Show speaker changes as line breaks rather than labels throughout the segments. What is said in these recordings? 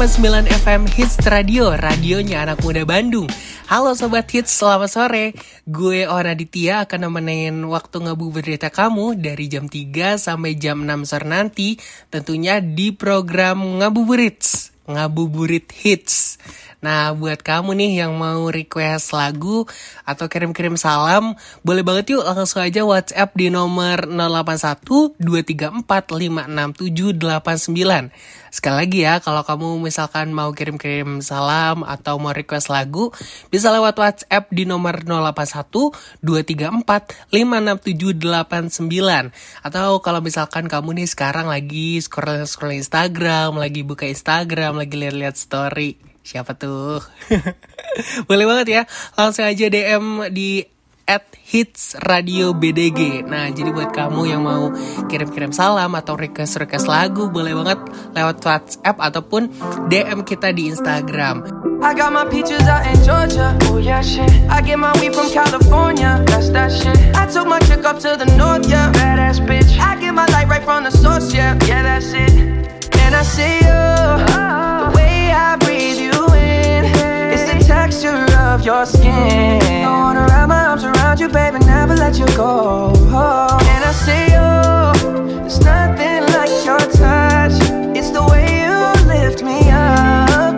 889 FM Hits Radio, radionya anak muda Bandung. Halo Sobat Hits, selamat sore. Gue Ona Ditya akan nemenin waktu ngabuburit kamu dari jam 3 sampai jam 6 sore nanti. Tentunya di program Ngabuburit, Ngabuburit Hits. Nah, buat kamu nih yang mau request lagu atau kirim-kirim salam, boleh banget yuk langsung aja WhatsApp di nomor 081 234 56789. Sekali lagi ya, kalau kamu misalkan mau kirim-kirim salam atau mau request lagu, bisa lewat WhatsApp di nomor 081 234 56789. Atau kalau misalkan kamu nih sekarang lagi scroll-scroll Instagram, lagi buka Instagram, lagi lihat-lihat story Siapa tuh? Boleh banget ya. Langsung aja DM di at hits radio BDG. Nah, jadi buat kamu yang mau kirim-kirim salam atau request-request lagu, boleh banget lewat WhatsApp ataupun DM kita di Instagram. I got my peaches out in Georgia, oh yeah shit. I get my weed from California, that's that shit. I took my chick up to the north, yeah, badass bitch. I get my light right from the source, yeah, yeah that's it. And I see you, the way I breathe you your skin. I wanna wrap my arms around you, baby, never let you go. And I say, oh, there's nothing like your touch. It's the way you lift me up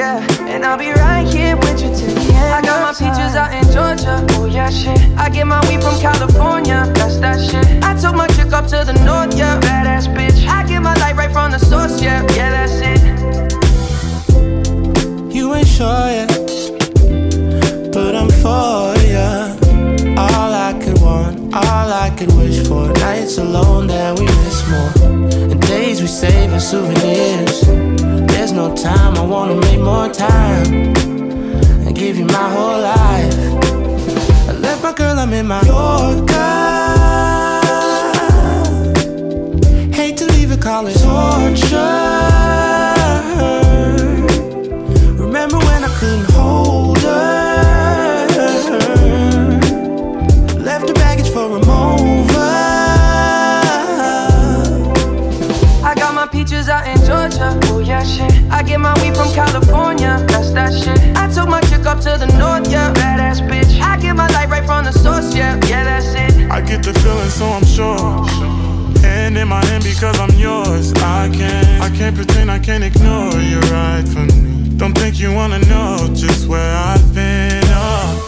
Yeah, and I'll be right here with you till the end I got my peaches out in Georgia, oh yeah, shit. I get my weed from California, that's that shit. I took my chick up to the north, yeah, badass bitch. I get my light right from the source, yeah, yeah, that's it.
You ain't sure yet. but I'm for. All I could want, all I could wish for. Nights alone that we miss more. And days we save as souvenirs. There's no time, I wanna make more time. And give you my whole life. I left my girl, I'm in my Yorker. Hate to leave it, call torture.
From California, that's that shit. I took my chick up to the north, yeah, badass bitch. I get my light right from the source, yeah, yeah that's it.
I get the feeling, so I'm sure. Hand in my hand because I'm yours. I can't, I can't pretend, I can't ignore you right from me. Don't think you wanna know just where I've been. Oh,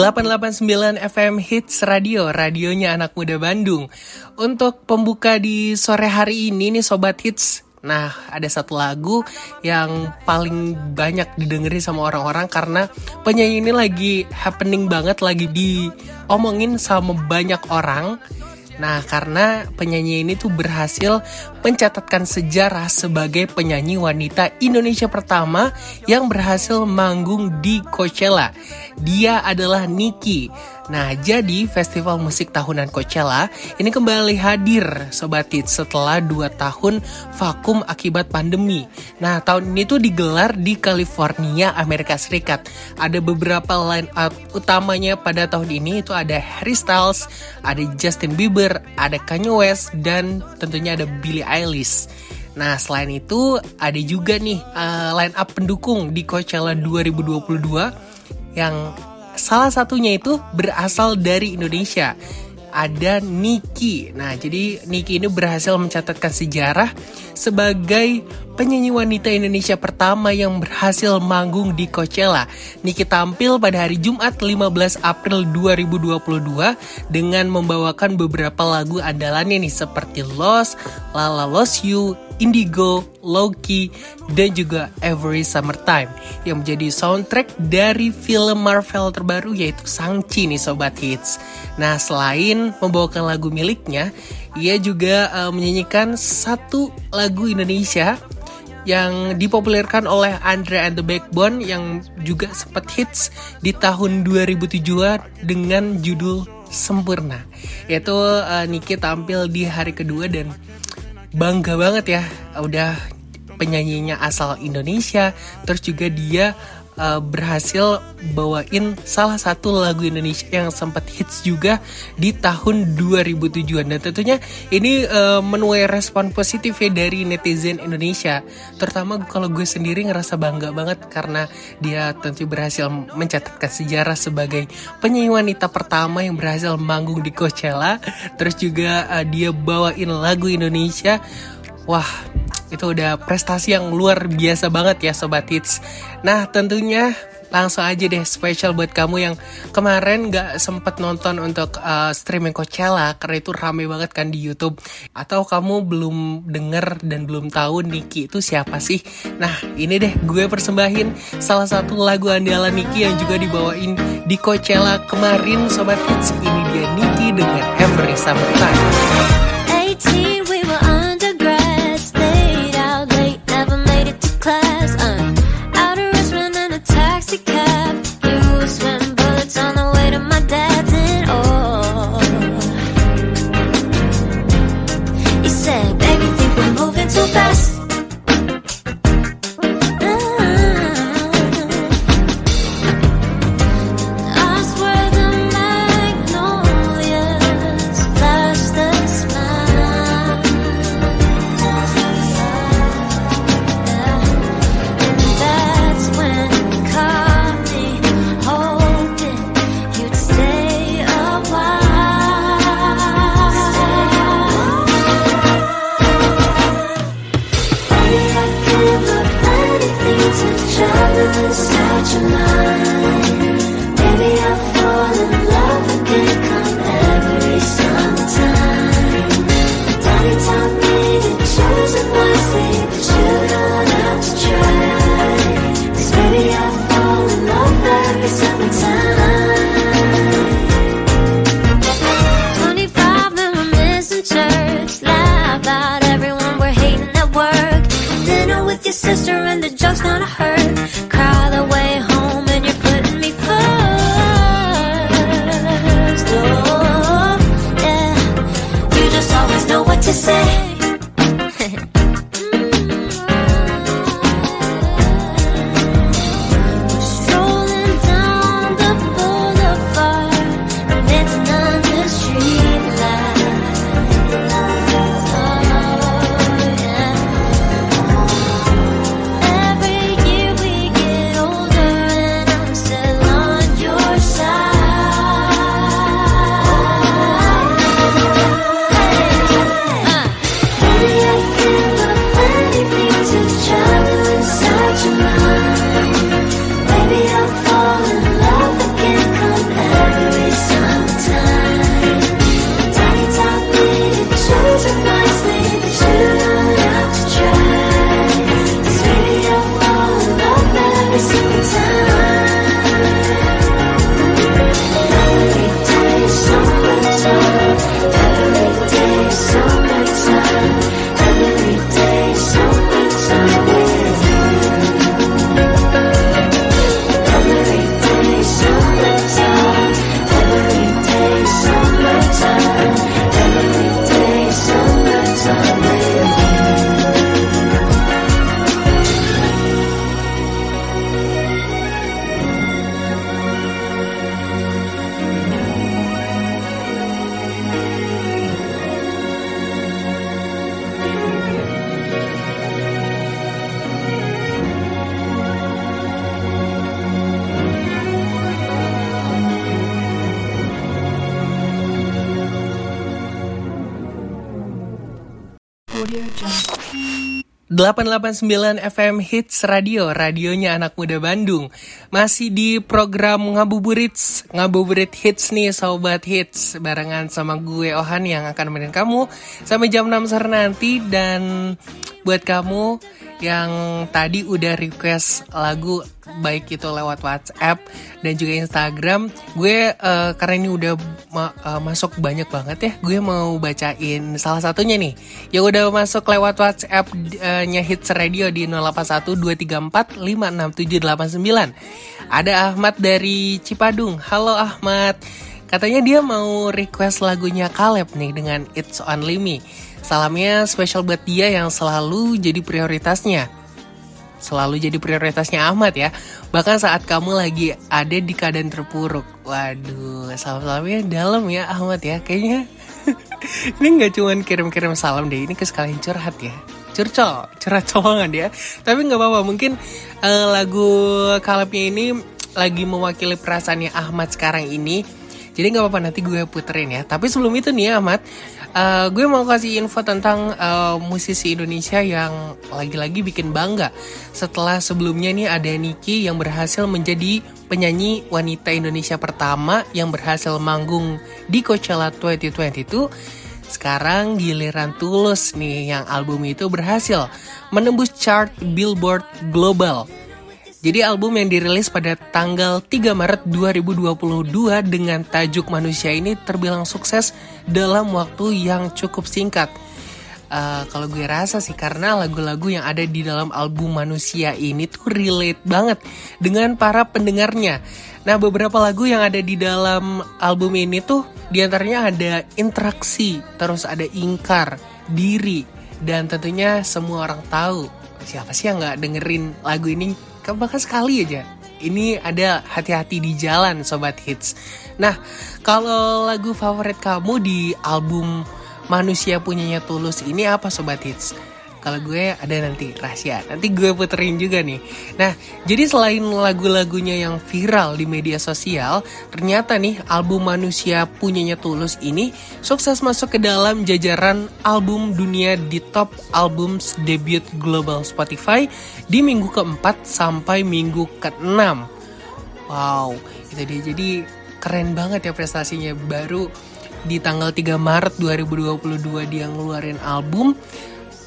889 FM Hits Radio, radionya anak muda Bandung. Untuk pembuka di sore hari ini nih Sobat Hits, Nah, ada satu lagu yang paling banyak didengerin sama orang-orang karena penyanyi ini lagi happening banget, lagi diomongin sama banyak orang. Nah, karena penyanyi ini tuh berhasil mencatatkan sejarah sebagai penyanyi wanita Indonesia pertama yang berhasil manggung di Coachella. Dia adalah Niki. Nah, jadi festival musik tahunan Coachella ini kembali hadir Sobat Hits setelah 2 tahun vakum akibat pandemi. Nah, tahun ini tuh digelar di California, Amerika Serikat. Ada beberapa line up utamanya pada tahun ini itu ada Harry Styles, ada Justin Bieber, ada Kanye West, dan tentunya ada Billie Eilish. Nah, selain itu ada juga nih uh, line up pendukung di Coachella 2022 yang salah satunya itu berasal dari Indonesia. Ada Niki. Nah, jadi Niki ini berhasil mencatatkan sejarah sebagai penyanyi wanita Indonesia pertama yang berhasil manggung di Coachella. Niki tampil pada hari Jumat 15 April 2022 dengan membawakan beberapa lagu andalannya nih seperti Lost, Lala Lost You, Indigo, Loki, dan juga Every Summertime yang menjadi soundtrack dari film Marvel terbaru yaitu Shang-Chi nih Sobat Hits. Nah selain membawakan lagu miliknya, ia juga uh, menyanyikan satu lagu Indonesia yang dipopulerkan oleh Andre and the Backbone yang juga sempat hits di tahun 2007 dengan judul Sempurna. Yaitu uh, Niki tampil di hari kedua dan bangga banget ya udah penyanyinya asal Indonesia terus juga dia uh, berhasil bawain salah satu lagu Indonesia yang sempat hits juga di tahun 2007 dan tentunya ini uh, menuai respon positif ya dari netizen Indonesia. Terutama kalau gue sendiri ngerasa bangga banget karena dia tentu berhasil mencatatkan sejarah sebagai penyanyi wanita pertama yang berhasil manggung di Coachella. Terus juga uh, dia bawain lagu Indonesia. Wah itu udah prestasi yang luar biasa banget ya Sobat Hits. Nah tentunya langsung aja deh special buat kamu yang kemarin gak sempet nonton untuk uh, streaming Coachella karena itu rame banget kan di YouTube atau kamu belum denger dan belum tahu Niki itu siapa sih nah ini deh gue persembahin salah satu lagu andalan Niki yang juga dibawain di Coachella kemarin Sobat Hits ini dia Niki dengan Every Summertime
Audio Jungle.
889 FM Hits Radio, radionya anak muda Bandung. Masih di program Ngabuburit, Ngabuburit Hits nih Sobat Hits. Barengan sama gue Ohan yang akan menemani kamu sampai jam 6 sore nanti. Dan buat kamu yang tadi udah request lagu baik itu lewat WhatsApp dan juga Instagram. Gue uh, karena ini udah ma uh, masuk banyak banget ya gue mau bacain salah satunya nih. Yang udah masuk lewat WhatsApp uh, nya Hits Radio di 081234567889 ada Ahmad dari Cipadung. Halo Ahmad. Katanya dia mau request lagunya Kaleb nih dengan It's Only Me. Salamnya spesial buat dia yang selalu jadi prioritasnya. Selalu jadi prioritasnya Ahmad ya. Bahkan saat kamu lagi ada di keadaan terpuruk. Waduh, salam-salamnya dalam ya Ahmad ya. Kayaknya ini nggak cuman kirim-kirim salam deh, ini kesekalian curhat ya. Curcol, curhat colongan ya. Tapi nggak apa-apa, mungkin uh, lagu kalapnya ini lagi mewakili perasaannya Ahmad sekarang ini. Jadi nggak apa-apa nanti gue puterin ya. Tapi sebelum itu nih Ahmad, uh, gue mau kasih info tentang uh, musisi Indonesia yang lagi-lagi bikin bangga. Setelah sebelumnya nih ada Niki yang berhasil menjadi penyanyi wanita Indonesia pertama yang berhasil manggung di Coachella 2022. Sekarang giliran Tulus nih yang album itu berhasil menembus chart Billboard Global jadi album yang dirilis pada tanggal 3 Maret 2022 dengan tajuk Manusia ini terbilang sukses dalam waktu yang cukup singkat. Uh, kalau gue rasa sih karena lagu-lagu yang ada di dalam album Manusia ini tuh relate banget dengan para pendengarnya. Nah beberapa lagu yang ada di dalam album ini tuh di antaranya ada interaksi, terus ada ingkar, diri, dan tentunya semua orang tahu siapa sih yang nggak dengerin lagu ini bahkan sekali aja ini ada hati-hati di jalan sobat hits. Nah, kalau lagu favorit kamu di album Manusia Punyanya Tulus ini apa sobat hits? Kalau gue ada nanti rahasia, nanti gue puterin juga nih. Nah, jadi selain lagu-lagunya yang viral di media sosial, ternyata nih album Manusia Punyanya Tulus ini sukses masuk ke dalam jajaran album dunia di top albums debut global Spotify di minggu keempat sampai minggu keenam. Wow, itu dia. Jadi keren banget ya prestasinya baru di tanggal 3 Maret 2022 dia ngeluarin album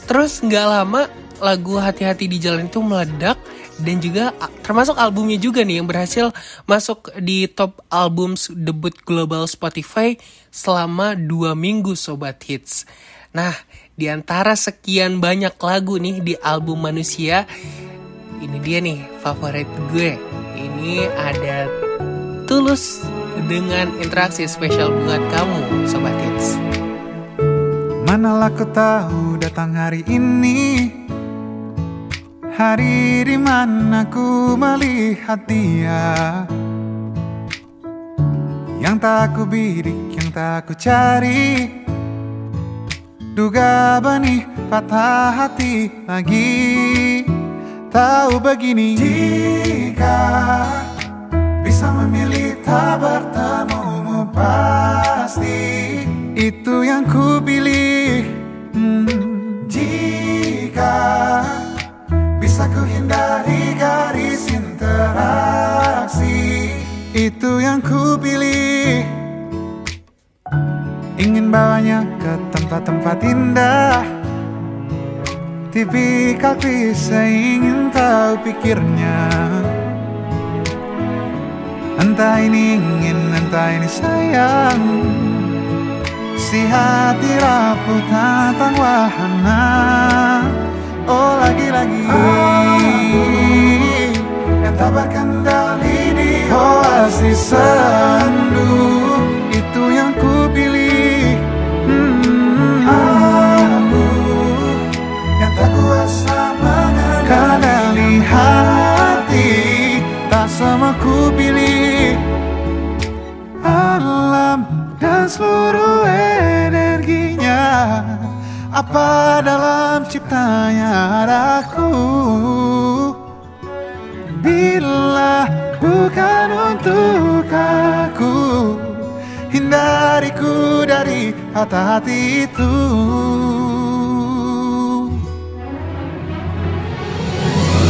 Terus nggak lama lagu hati-hati di jalan itu meledak dan juga termasuk albumnya juga nih yang berhasil masuk di top album debut global Spotify selama dua minggu sobat hits. Nah, di antara sekian banyak lagu nih di album Manusia, ini dia nih favorit gue. Ini ada Tulus dengan interaksi spesial buat kamu sobat hits.
Manalah kau tahu datang hari ini. Hari di mana ku melihat dia? Yang tak ku bidik, yang tak ku cari. Duga benih patah hati lagi. Tahu begini. Jika bisa memilih tak bertemu pasti. Itu yang ku pilih bisa ku hindari garis interaksi. Itu yang ku pilih. Ingin bawanya ke tempat-tempat indah. Tipikal bisa ingin tahu pikirnya. Entah ini ingin, entah ini sayang. Si hati rapuh tentang wahana Oh lagi-lagi. Yang tak berkendali di oasis sendu. Itu yang ku pilih. Hmm, Aku Yang tak kuasa mengendali hati Tak sama ku pilih. Alam dan seluruh energinya apa dalam ciptanya aku? Bila bukan untuk aku Hindariku dari hati-hati itu.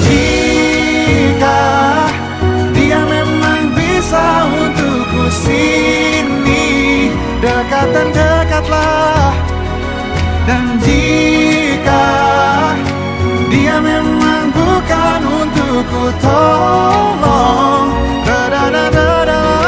Jika dia memang bisa untukku sini Dekat dan dekatlah. Dan jika dia memang bukan untukku tolong Da-da-da-da-da. Da-da-da-da-da.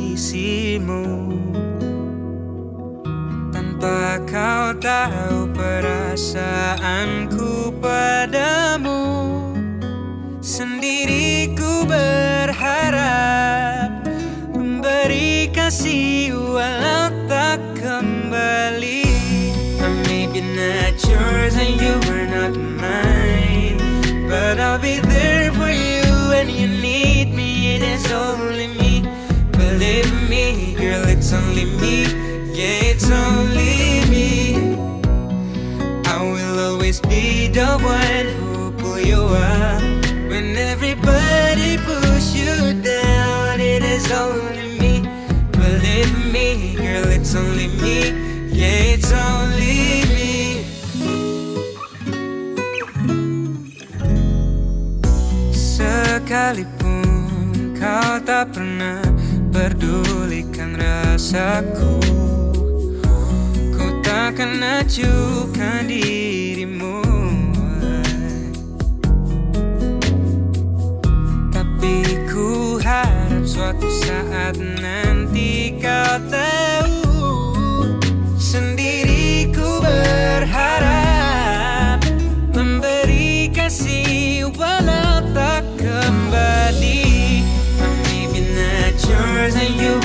Sisimu Tanpa kau tahu perasaanku padamu Sendiri ku berharap Memberi kasih walau tak kembali. I may be not yours and you are not mine But I'll be there for you when you need me It is only girl, it's only me. Yeah, it's only me. I will always be the one who pull you up. When everybody push you down It is only me. Believe me, girl, it's only me. Yeah, it's only me. Sekalipun kau tak pernah pedulikan rasaku. Ku takkan acuhkan dirimu Tapi ku harap suatu saat nanti kau tahu. Sendiri ku berharap Memberi kasih walau tak kembali not yours and you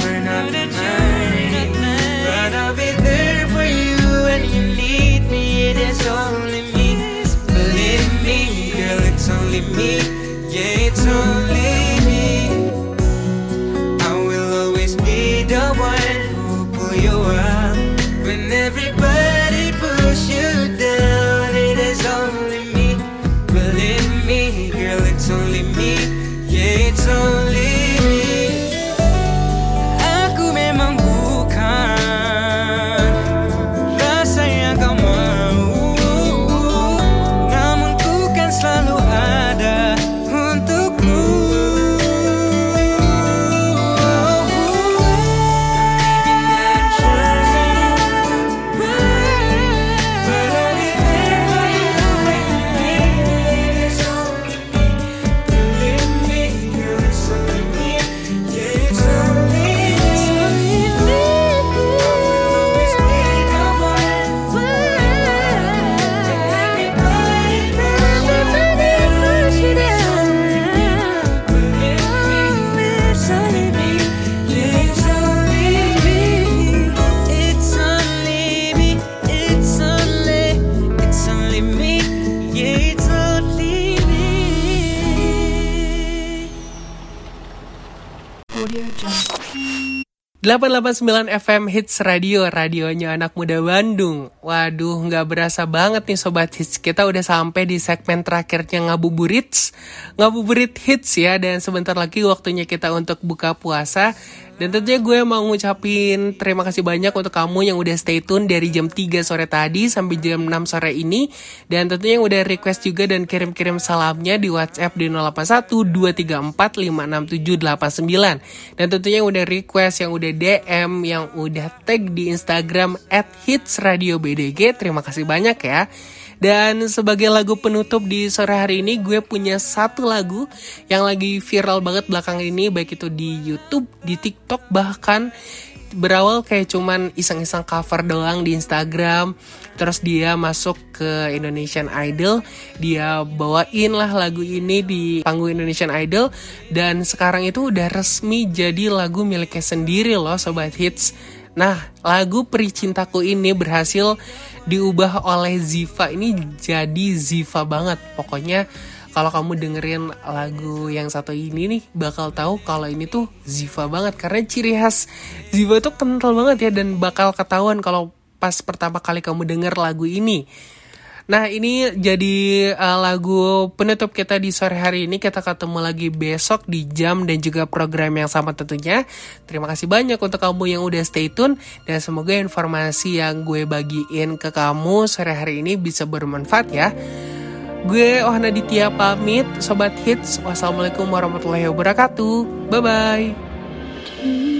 889 FM Hits Radio, radionya anak muda Bandung. Waduh, nggak berasa banget nih Sobat Hits. Kita udah sampai di segmen terakhirnya Ngabuburits. Ngabuburit Hits ya, dan sebentar lagi waktunya kita untuk buka puasa. Dan tentunya gue mau ngucapin terima kasih banyak untuk kamu yang udah stay tune dari jam 3 sore tadi sampai jam 6 sore ini. Dan tentunya yang udah request juga dan kirim-kirim salamnya di WhatsApp di 081 234 56789. Dan tentunya yang udah request, yang udah DM, yang udah tag di Instagram at Hits Radio BDG. Terima kasih banyak ya. Dan sebagai lagu penutup di sore hari ini gue punya satu lagu yang lagi viral banget belakang ini baik itu di YouTube, di TikTok bahkan
berawal kayak cuman iseng-iseng cover doang di Instagram. Terus dia masuk ke Indonesian Idol dia bawain lah lagu ini di panggung Indonesian Idol. Dan sekarang itu udah resmi jadi lagu miliknya sendiri loh sobat hits Nah, lagu Peri Cintaku ini berhasil diubah oleh Ziva ini jadi Ziva banget. Pokoknya kalau kamu dengerin lagu yang satu ini nih bakal tahu kalau ini tuh Ziva banget karena ciri khas Ziva tuh kental banget ya dan bakal ketahuan kalau pas pertama kali kamu denger lagu ini. Nah ini jadi uh, lagu penutup kita di sore hari ini. Kita ketemu lagi besok di jam dan juga program yang sama tentunya. Terima kasih banyak untuk kamu yang udah stay tune. Dan semoga informasi yang gue bagiin ke kamu sore hari ini bisa bermanfaat ya. Gue Ohana Ditya pamit. Sobat Hits Wassalamualaikum warahmatullahi wabarakatuh. Bye-bye